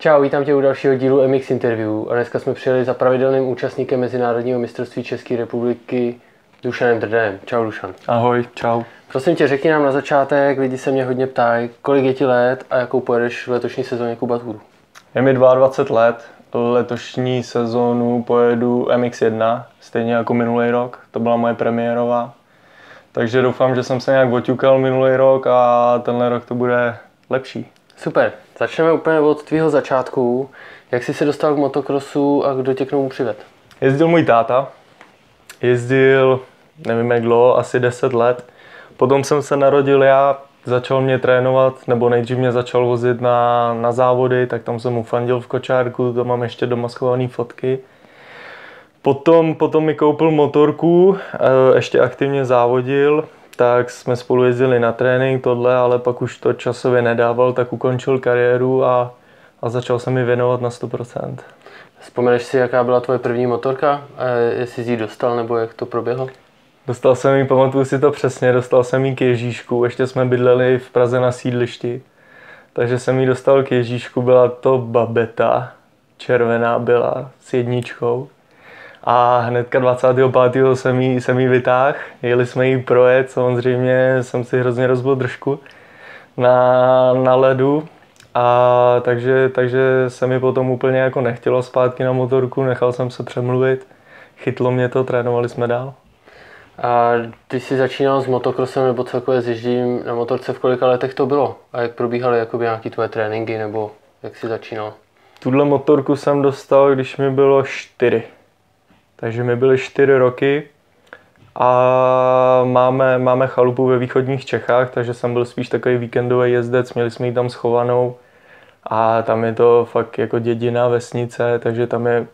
Čau, vítám tě u dalšího dílu MX Interview a dneska jsme přijeli za pravidelným účastníkem Mezinárodního mistrovství České republiky Dušanem Drdenem. Čau Dušan. Ahoj, čau. Prosím tě, řekni nám na začátek, lidi se mě hodně ptají, kolik je ti let a jakou pojedeš v letošní sezóně Kubaturu? Je mi 22 let, letošní sezónu pojedu MX1, stejně jako minulý rok, to byla moje premiérová. Takže doufám, že jsem se nějak oťukal minulý rok a tenhle rok to bude lepší. Super, začneme úplně od tvýho začátku. Jak jsi se dostal k motokrosu a kdo tě k tomu přived? Jezdil můj táta, jezdil, nevím jak dlouho, asi 10 let. Potom jsem se narodil já, začal mě trénovat, nebo nejdřív mě začal vozit na, na závody, tak tam jsem mu fandil v kočárku, to mám ještě doma schované fotky. Potom, potom mi koupil motorku, eh, ještě aktivně závodil, tak jsme spolu jezdili na trénink, tohle, ale pak už to časově nedával, tak ukončil kariéru a, a začal se mi věnovat na 100%. Vzpomeneš si, jaká byla tvoje první motorka? Jestli jsi ji dostal, nebo jak to proběhlo? Dostal jsem ji, pamatuju si to přesně, dostal jsem ji k Ježíšku, ještě jsme bydleli v Praze na sídlišti. Takže jsem ji dostal k Ježíšku, byla to babeta, červená byla s jedničkou. A hnedka 25. jsem jí, jsem jí vytáhl, jeli jsme jí projet, samozřejmě jsem si hrozně rozbil držku na, na ledu. A takže, takže se mi potom úplně jako nechtělo zpátky na motorku, nechal jsem se přemluvit, chytlo mě to, trénovali jsme dál. A když jsi začínal s motokrosem nebo celkově s na motorce, v kolika letech to bylo? A jak probíhaly jakoby nějaké tvoje tréninky nebo jak jsi začínal? Tuhle motorku jsem dostal, když mi bylo čtyři. Takže mi byly čtyři roky a máme, máme chalupu ve východních Čechách, takže jsem byl spíš takový víkendový jezdec, měli jsme ji tam schovanou a tam je to fakt jako dědina, vesnice, takže tam je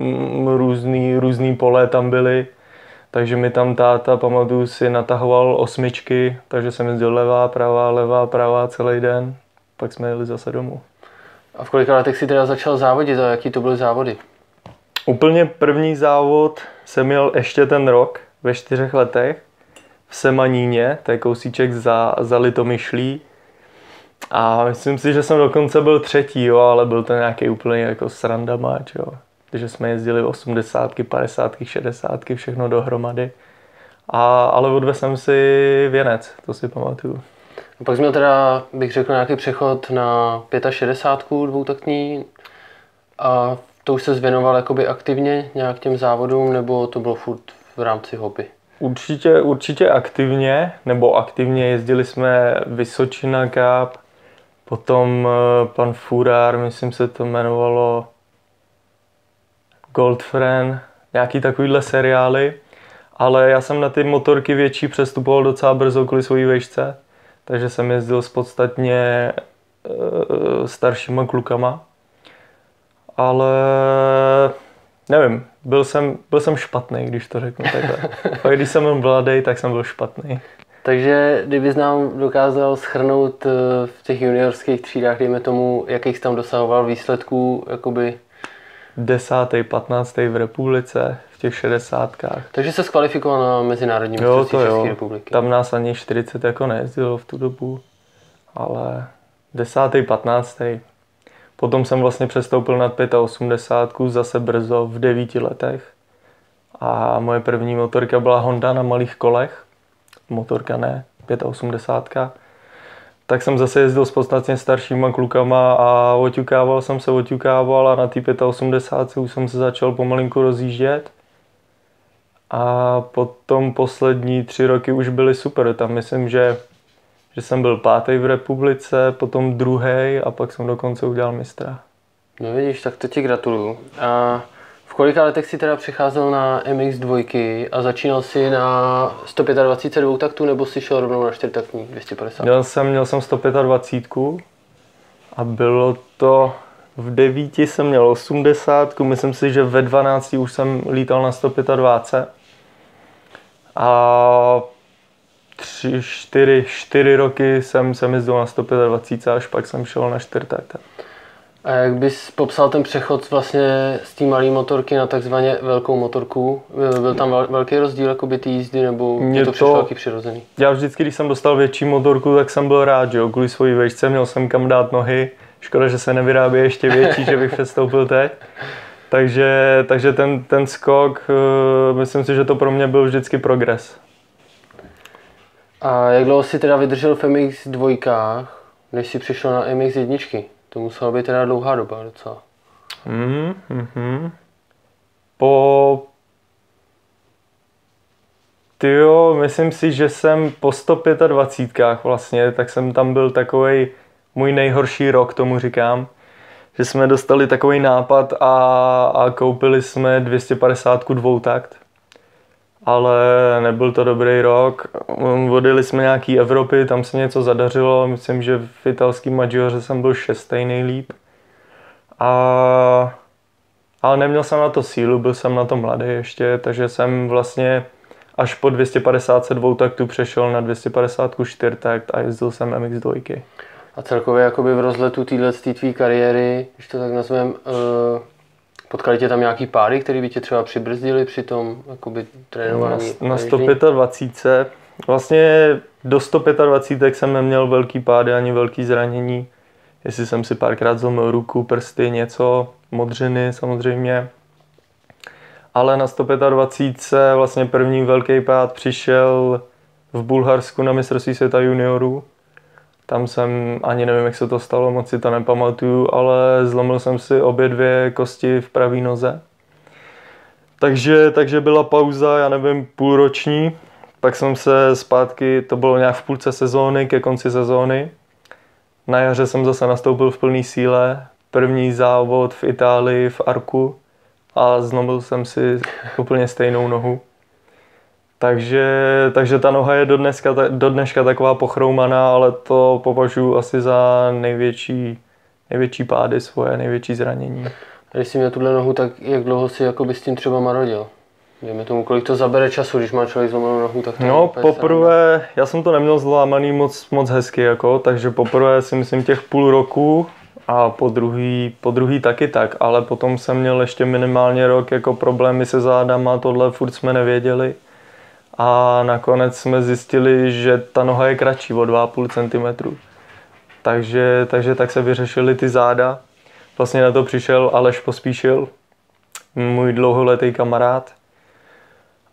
mm, různý, různý pole tam byly, takže mi tam táta, pamatuju si, natahoval osmičky, takže jsem jezdil levá, pravá, levá, pravá celý den, pak jsme jeli zase domů. A v kolika letech si teda začal závodit a jaký to byly závody? Úplně první závod jsem měl ještě ten rok, ve čtyřech letech, v Semaníně, to je kousíček za, za Litomyšlí. A myslím si, že jsem dokonce byl třetí, jo, ale byl to nějaký úplně jako srandamáč, jo. Takže jsme jezdili 80, 50, 60, všechno dohromady. A, ale odvezl jsem si věnec, to si pamatuju. A pak jsme teda, bych řekl, nějaký přechod na 65 dvoutaktní a to už se zvěnoval jakoby aktivně nějak těm závodům, nebo to bylo furt v rámci hobby? Určitě, určitě aktivně, nebo aktivně jezdili jsme Vysočina Cup, potom eh, pan Furár, myslím se to jmenovalo Goldfriend, nějaký takovýhle seriály, ale já jsem na ty motorky větší přestupoval docela brzo kvůli svojí vejšce, takže jsem jezdil s podstatně e, staršíma klukama ale nevím, byl jsem, byl jsem špatný, když to řeknu takhle. A když jsem byl mladý, tak jsem byl špatný. Takže kdybys nám dokázal schrnout eh, v těch juniorských třídách, dejme tomu, jakých tam dosahoval výsledků, jakoby... Desátý, patnáctý v republice, v těch šedesátkách. Takže se skvalifikoval na mezinárodní mistrovství České jo. republiky. Tam nás ani 40 jako nejezdilo v tu dobu, ale desátý, patnáctý, Potom jsem vlastně přestoupil nad 85 zase brzo v 9 letech. A moje první motorka byla Honda na malých kolech. Motorka ne, 85. Tak jsem zase jezdil s podstatně staršíma klukama a oťukával jsem se, oťukával a na té 85 už jsem se začal pomalinku rozjíždět. A potom poslední tři roky už byly super. Tam myslím, že že jsem byl pátý v republice, potom druhý a pak jsem dokonce udělal mistra. No vidíš, tak to ti gratuluju. A v kolika letech si teda přicházel na MX2 a začínal si na 125 dvou taktů nebo si šel rovnou na čtyřtaktní 250? Měl jsem, měl jsem 125 a bylo to v devíti jsem měl 80, myslím si, že ve 12 už jsem lítal na 125. A tři, čtyři, čtyři roky jsem, jsem jezdil na 125 až pak jsem šel na čtyřtakta. A jak bys popsal ten přechod vlastně z té malé motorky na takzvaně velkou motorku? Byl tam velký rozdíl jakoby ty jízdy nebo mě to přišlo taky přirozený? Já vždycky, když jsem dostal větší motorku, tak jsem byl rád, že jo, kvůli svojí vejšce měl jsem kam dát nohy, Škoda, že se nevyrábí ještě větší, že bych přestoupil teď. Takže, takže ten, ten skok, eh, myslím si, že to pro mě byl vždycky progres. A jak dlouho jsi teda vydržel v MX dvojkách, než jsi přišel na MX jedničky? To musela být teda dlouhá doba docela. Mm, mm, po... Tyjo, myslím si, že jsem po 125 vlastně, tak jsem tam byl takový můj nejhorší rok, tomu říkám. Že jsme dostali takový nápad a, a koupili jsme 250 dvoutakt. Ale nebyl to dobrý rok. Vodili jsme nějaký Evropy, tam se něco zadařilo. Myslím, že v italském Maggiore jsem byl šestý nejlíp. A, ale neměl jsem na to sílu, byl jsem na to mladý ještě, takže jsem vlastně až po 250 dvoutaktů přešel na 250 čtyřtakt a jezdil jsem MX2. A celkově jakoby v rozletu téhle tvý kariéry, když to tak nazvem, uh, potkali tě tam nějaký páry, které by tě třeba přibrzdili při tom jakoby, trénování? Na, na 125. Vlastně do 125 jsem neměl velký pády ani velký zranění. Jestli jsem si párkrát zlomil ruku, prsty, něco, modřiny samozřejmě. Ale na 125 vlastně první velký pád přišel v Bulharsku na mistrovství světa juniorů tam jsem, ani nevím, jak se to stalo, moc si to nepamatuju, ale zlomil jsem si obě dvě kosti v pravé noze. Takže, takže byla pauza, já nevím, půlroční. Pak jsem se zpátky, to bylo nějak v půlce sezóny, ke konci sezóny. Na jaře jsem zase nastoupil v plné síle. První závod v Itálii, v Arku. A zlomil jsem si úplně stejnou nohu. Takže, takže ta noha je do, dneska, do dneška taková pochroumaná, ale to považuji asi za největší, největší pády svoje, největší zranění. Když jsi měl tuhle nohu, tak jak dlouho si jakoby s tím třeba marodil? Dejme tomu, kolik to zabere času, když má člověk zlomenou nohu, tak to No, poprvé, já jsem to neměl zlámaný moc, moc hezky, jako, takže poprvé si myslím těch půl roku a po druhý, po druhý taky tak, ale potom jsem měl ještě minimálně rok jako problémy se zádama, tohle furt jsme nevěděli a nakonec jsme zjistili, že ta noha je kratší o 2,5 cm. Takže, takže tak se vyřešily ty záda. Vlastně na to přišel Aleš Pospíšil, můj dlouholetý kamarád.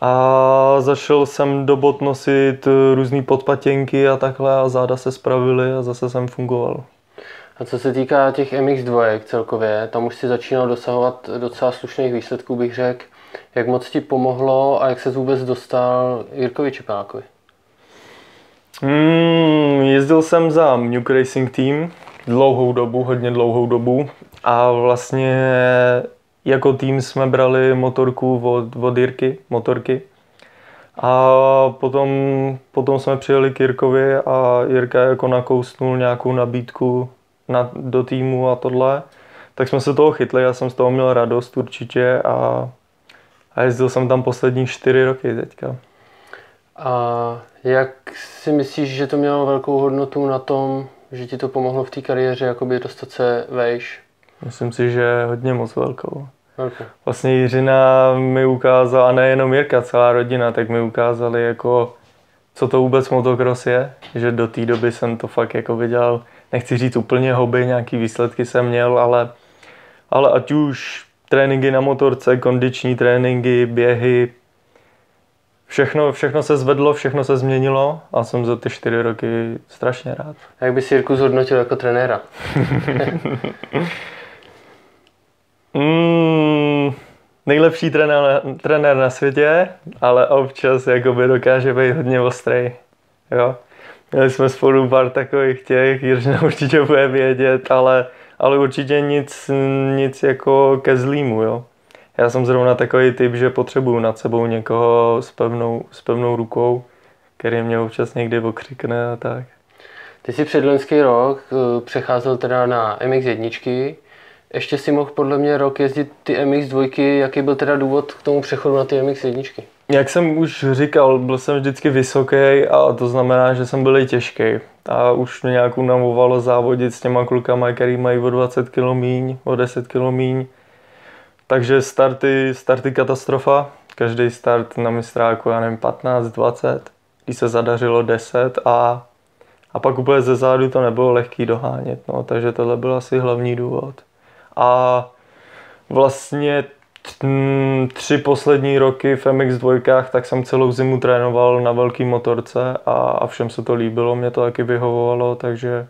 A zašel jsem do bot nosit různé podpatěnky a takhle a záda se spravily a zase jsem fungoval. A co se týká těch MX2 celkově, tam už si začínal dosahovat docela slušných výsledků, bych řekl. Jak moc ti pomohlo a jak se vůbec dostal Jirkovi Čepákovi? Hmm, jezdil jsem za Nuke Racing Team dlouhou dobu, hodně dlouhou dobu a vlastně jako tým jsme brali motorku od, od Jirky, motorky. A potom, potom jsme přijeli k Jirkovi a Jirka jako nakousnul nějakou nabídku na, do týmu a tohle. Tak jsme se toho chytli, já jsem z toho měl radost určitě a a jezdil jsem tam poslední čtyři roky teďka. A jak si myslíš, že to mělo velkou hodnotu na tom, že ti to pomohlo v té kariéře jakoby dostat se vejš? Myslím si, že hodně moc velkou. Okay. Vlastně Jiřina mi ukázala, a nejenom Jirka, celá rodina, tak mi ukázali jako, co to vůbec motocross je, že do té doby jsem to fakt jako viděl, nechci říct úplně hobby, nějaký výsledky jsem měl, ale, ale ať už tréninky na motorce, kondiční tréninky, běhy, všechno, všechno se zvedlo, všechno se změnilo a jsem za ty čtyři roky strašně rád. Jak bys Jirku zhodnotil jako trenéra? mm, nejlepší trenér, trenér na světě, ale občas jakoby dokáže být hodně ostrý. Jo? Měli jsme spolu pár takových těch, Jiřina určitě bude vědět, ale ale určitě nic, nic jako ke zlýmu, jo. Já jsem zrovna takový typ, že potřebuju nad sebou někoho s pevnou, s pevnou rukou, který mě občas někdy okřikne a tak. Ty jsi předloňský rok eh, přecházel teda na MX1, ještě si mohl podle mě rok jezdit ty MX2, jaký byl teda důvod k tomu přechodu na ty MX1? Jak jsem už říkal, byl jsem vždycky vysoký a to znamená, že jsem byl i těžký. A už mě nějak unavovalo závodit s těma klukama, který mají o 20 kg míň, o 10 kg míň. Takže starty, starty katastrofa. Každý start na mistráku, já nevím, 15, 20. Když se zadařilo 10 a, A pak úplně ze zádu to nebylo lehký dohánět, no, takže tohle byl asi hlavní důvod. A vlastně tři poslední roky v MX2, tak jsem celou zimu trénoval na velký motorce a, a všem se to líbilo, mě to taky vyhovovalo, takže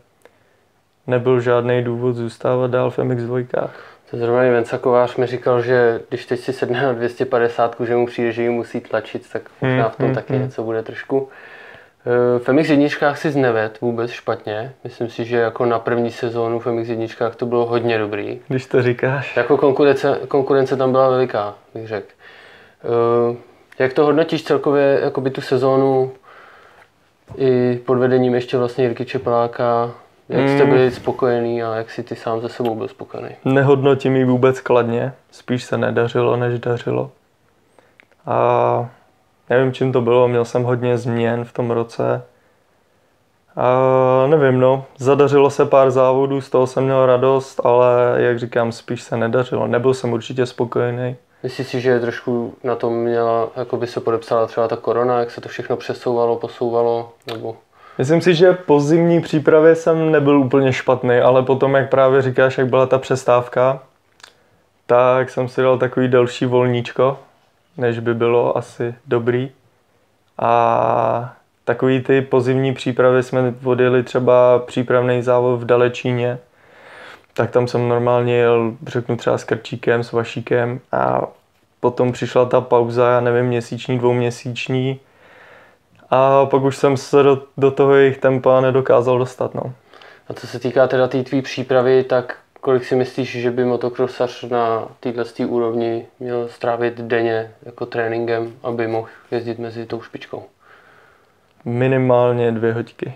nebyl žádný důvod zůstávat dál v MX2. To zrovna Venca Kovář mi říkal, že když teď si sedne na 250, že mu přijde, že ji musí tlačit, tak možná v tom hmm, taky hmm. něco bude trošku. Eh, v MX jedničkách si zneved vůbec špatně. Myslím si, že jako na první sezónu v MX jedničkách to bylo hodně dobrý. Když to říkáš. Jako konkurence, konkurence tam byla veliká, bych řekl. Eh, jak to hodnotíš celkově jakoby tu sezónu i pod vedením ještě vlastně Jirky Čepeláka? Jak jste byli spokojený a jak si ty sám ze sebou byl spokojený? Nehodnotím ji vůbec kladně, spíš se nedařilo, než dařilo. A nevím, čím to bylo, měl jsem hodně změn v tom roce. A nevím, no, zadařilo se pár závodů, z toho jsem měl radost, ale jak říkám, spíš se nedařilo. Nebyl jsem určitě spokojený. Myslíš si, že trošku na tom měla, jako by se podepsala třeba ta korona, jak se to všechno přesouvalo, posouvalo, nebo... Myslím si, že po zimní přípravě jsem nebyl úplně špatný, ale potom, jak právě říkáš, jak byla ta přestávka, tak jsem si dal takový delší volníčko, než by bylo asi dobrý. A takový ty pozimní přípravy jsme odjeli třeba přípravný závod v Dalečíně, tak tam jsem normálně jel, řeknu třeba s Krčíkem, s Vašíkem a potom přišla ta pauza, já nevím, měsíční, dvouměsíční, a pak už jsem se do, do toho jejich tempa nedokázal dostat. No. A co se týká teda té tvý přípravy, tak kolik si myslíš, že by motokrosař na této úrovni měl strávit denně jako tréninkem, aby mohl jezdit mezi tou špičkou? Minimálně dvě hoďky.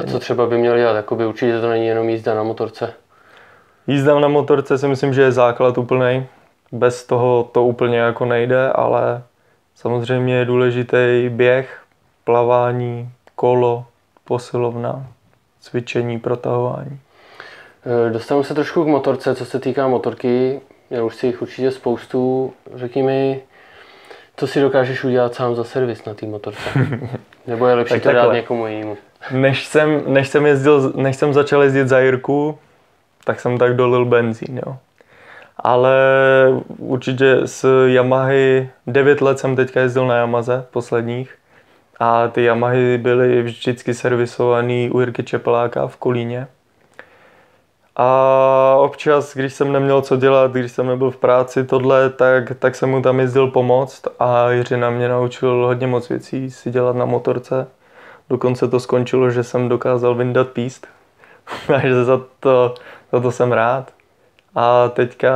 A co třeba by měl dělat? Jakoby určitě to není jenom jízda na motorce. Jízda na motorce si myslím, že je základ úplný. Bez toho to úplně jako nejde, ale samozřejmě je důležitý běh, plavání, kolo, posilovna, cvičení, protahování. E, dostanu se trošku k motorce, co se týká motorky. Já už si jich určitě spoustu. Řekni mi, co si dokážeš udělat sám za servis na té motorce? Nebo je lepší tak to dát někomu jinému? Než jsem, než, jsem jezdil, než jsem začal jezdit za Jirku, tak jsem tak dolil benzín, jo. Ale určitě s Yamahy, 9 let jsem teďka jezdil na Yamaze posledních a ty Yamahy byly vždycky servisované u Jirky Čepeláka v Kolíně. A občas, když jsem neměl co dělat, když jsem nebyl v práci, tohle, tak, tak jsem mu tam jezdil pomoct a Jiřina mě naučil hodně moc věcí si dělat na motorce. Dokonce to skončilo, že jsem dokázal vyndat píst. Takže za to, za to jsem rád. A teďka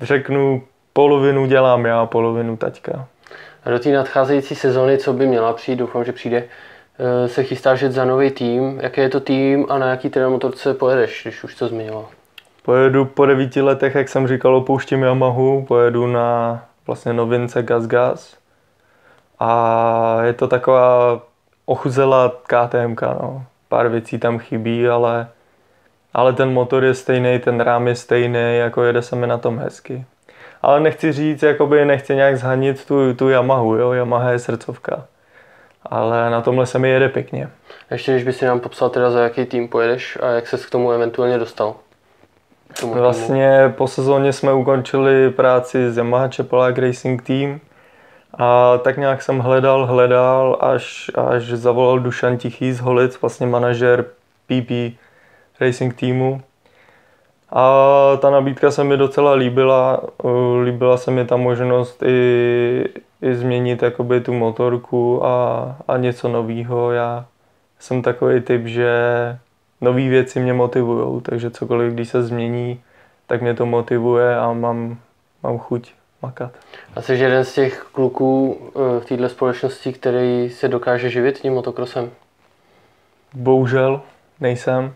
řeknu, polovinu dělám já, polovinu taťka. A do té nadcházející sezony, co by měla přijít, doufám, že přijde, se chystáš jet za nový tým. Jaký je to tým a na jaký teda motorce pojedeš, když už to zmiňoval? Pojedu po devíti letech, jak jsem říkal, opouštím Yamahu, pojedu na vlastně novince Gas Gas. A je to taková ochuzelá KTM, no. Pár věcí tam chybí, ale, ale ten motor je stejný, ten rám je stejný, jako jede se mi na tom hezky ale nechci říct, jakoby nechci nějak zhanit tu, tu Yamahu, jo, Yamaha je srdcovka. Ale na tomhle se mi jede pěkně. Ještě když by si nám popsal teda za jaký tým pojedeš a jak ses k tomu eventuálně dostal? Tomu vlastně po sezóně jsme ukončili práci s Yamaha Čepelák Racing Team a tak nějak jsem hledal, hledal, až, až zavolal Dušan Tichý z Holic, vlastně manažer PP Racing týmu a ta nabídka se mi docela líbila. Líbila se mi ta možnost i, i změnit jakoby tu motorku a, a něco nového. Já jsem takový typ, že nové věci mě motivují, takže cokoliv, když se změní, tak mě to motivuje a mám, mám chuť makat. A jsi jeden z těch kluků eh, v této společnosti, který se dokáže živit tím motokrosem? Bohužel nejsem.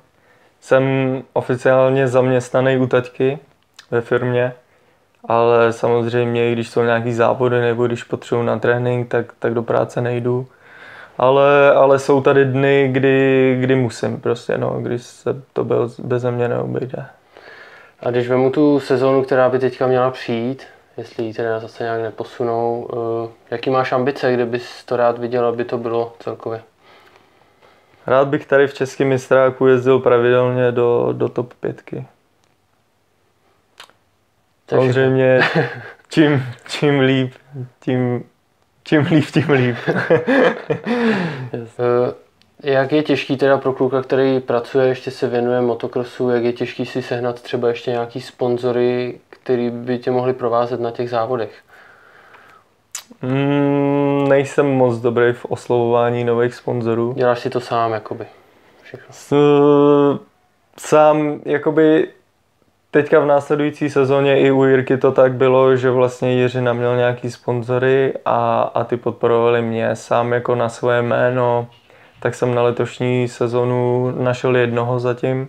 Jsem oficiálně zaměstnaný u taťky ve firmě, ale samozřejmě, když jsou nějaký závody nebo když potřebuji na trénink, tak, tak do práce nejdu. Ale, ale jsou tady dny, kdy, kdy musím prostě, no, když se to bez, bez mě neobejde. A když vemu tu sezónu, která by teďka měla přijít, jestli ji teda zase nějak neposunou, uh, jaký máš ambice, kde bys to rád viděl, aby to bylo celkově? Rád bych tady v českém mistráku jezdil pravidelně do, do top pětky. Samozřejmě čím, čím líp, tím, čím líp, tím líp. Eh, jak je těžký teda pro kluka, který pracuje, ještě se věnuje motokrosu, jak je těžký si sehnat třeba ještě nějaký sponzory, který by tě mohli provázet na těch závodech? Mm, nejsem moc dobrý v oslovování nových sponzorů. Děláš si to sám, jakoby. Všechno. S, sám, jakoby teďka v následující sezóně i u Jirky to tak bylo, že vlastně Jiřina měl nějaký sponzory a, a ty podporovali mě sám jako na své jméno. Tak jsem na letošní sezonu našel jednoho zatím.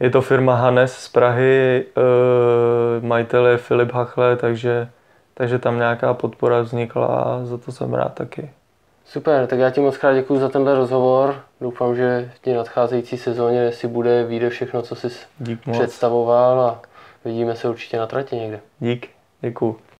Je to firma Hanes z Prahy, e, majitel je Filip Hachle, takže, takže tam nějaká podpora vznikla a za to jsem rád taky. Super, tak já ti moc krát děkuji za tenhle rozhovor. Doufám, že v té nadcházející sezóně si bude vyjde všechno, co jsi Dík moc. představoval a vidíme se určitě na trati někde. Dík, děkuji.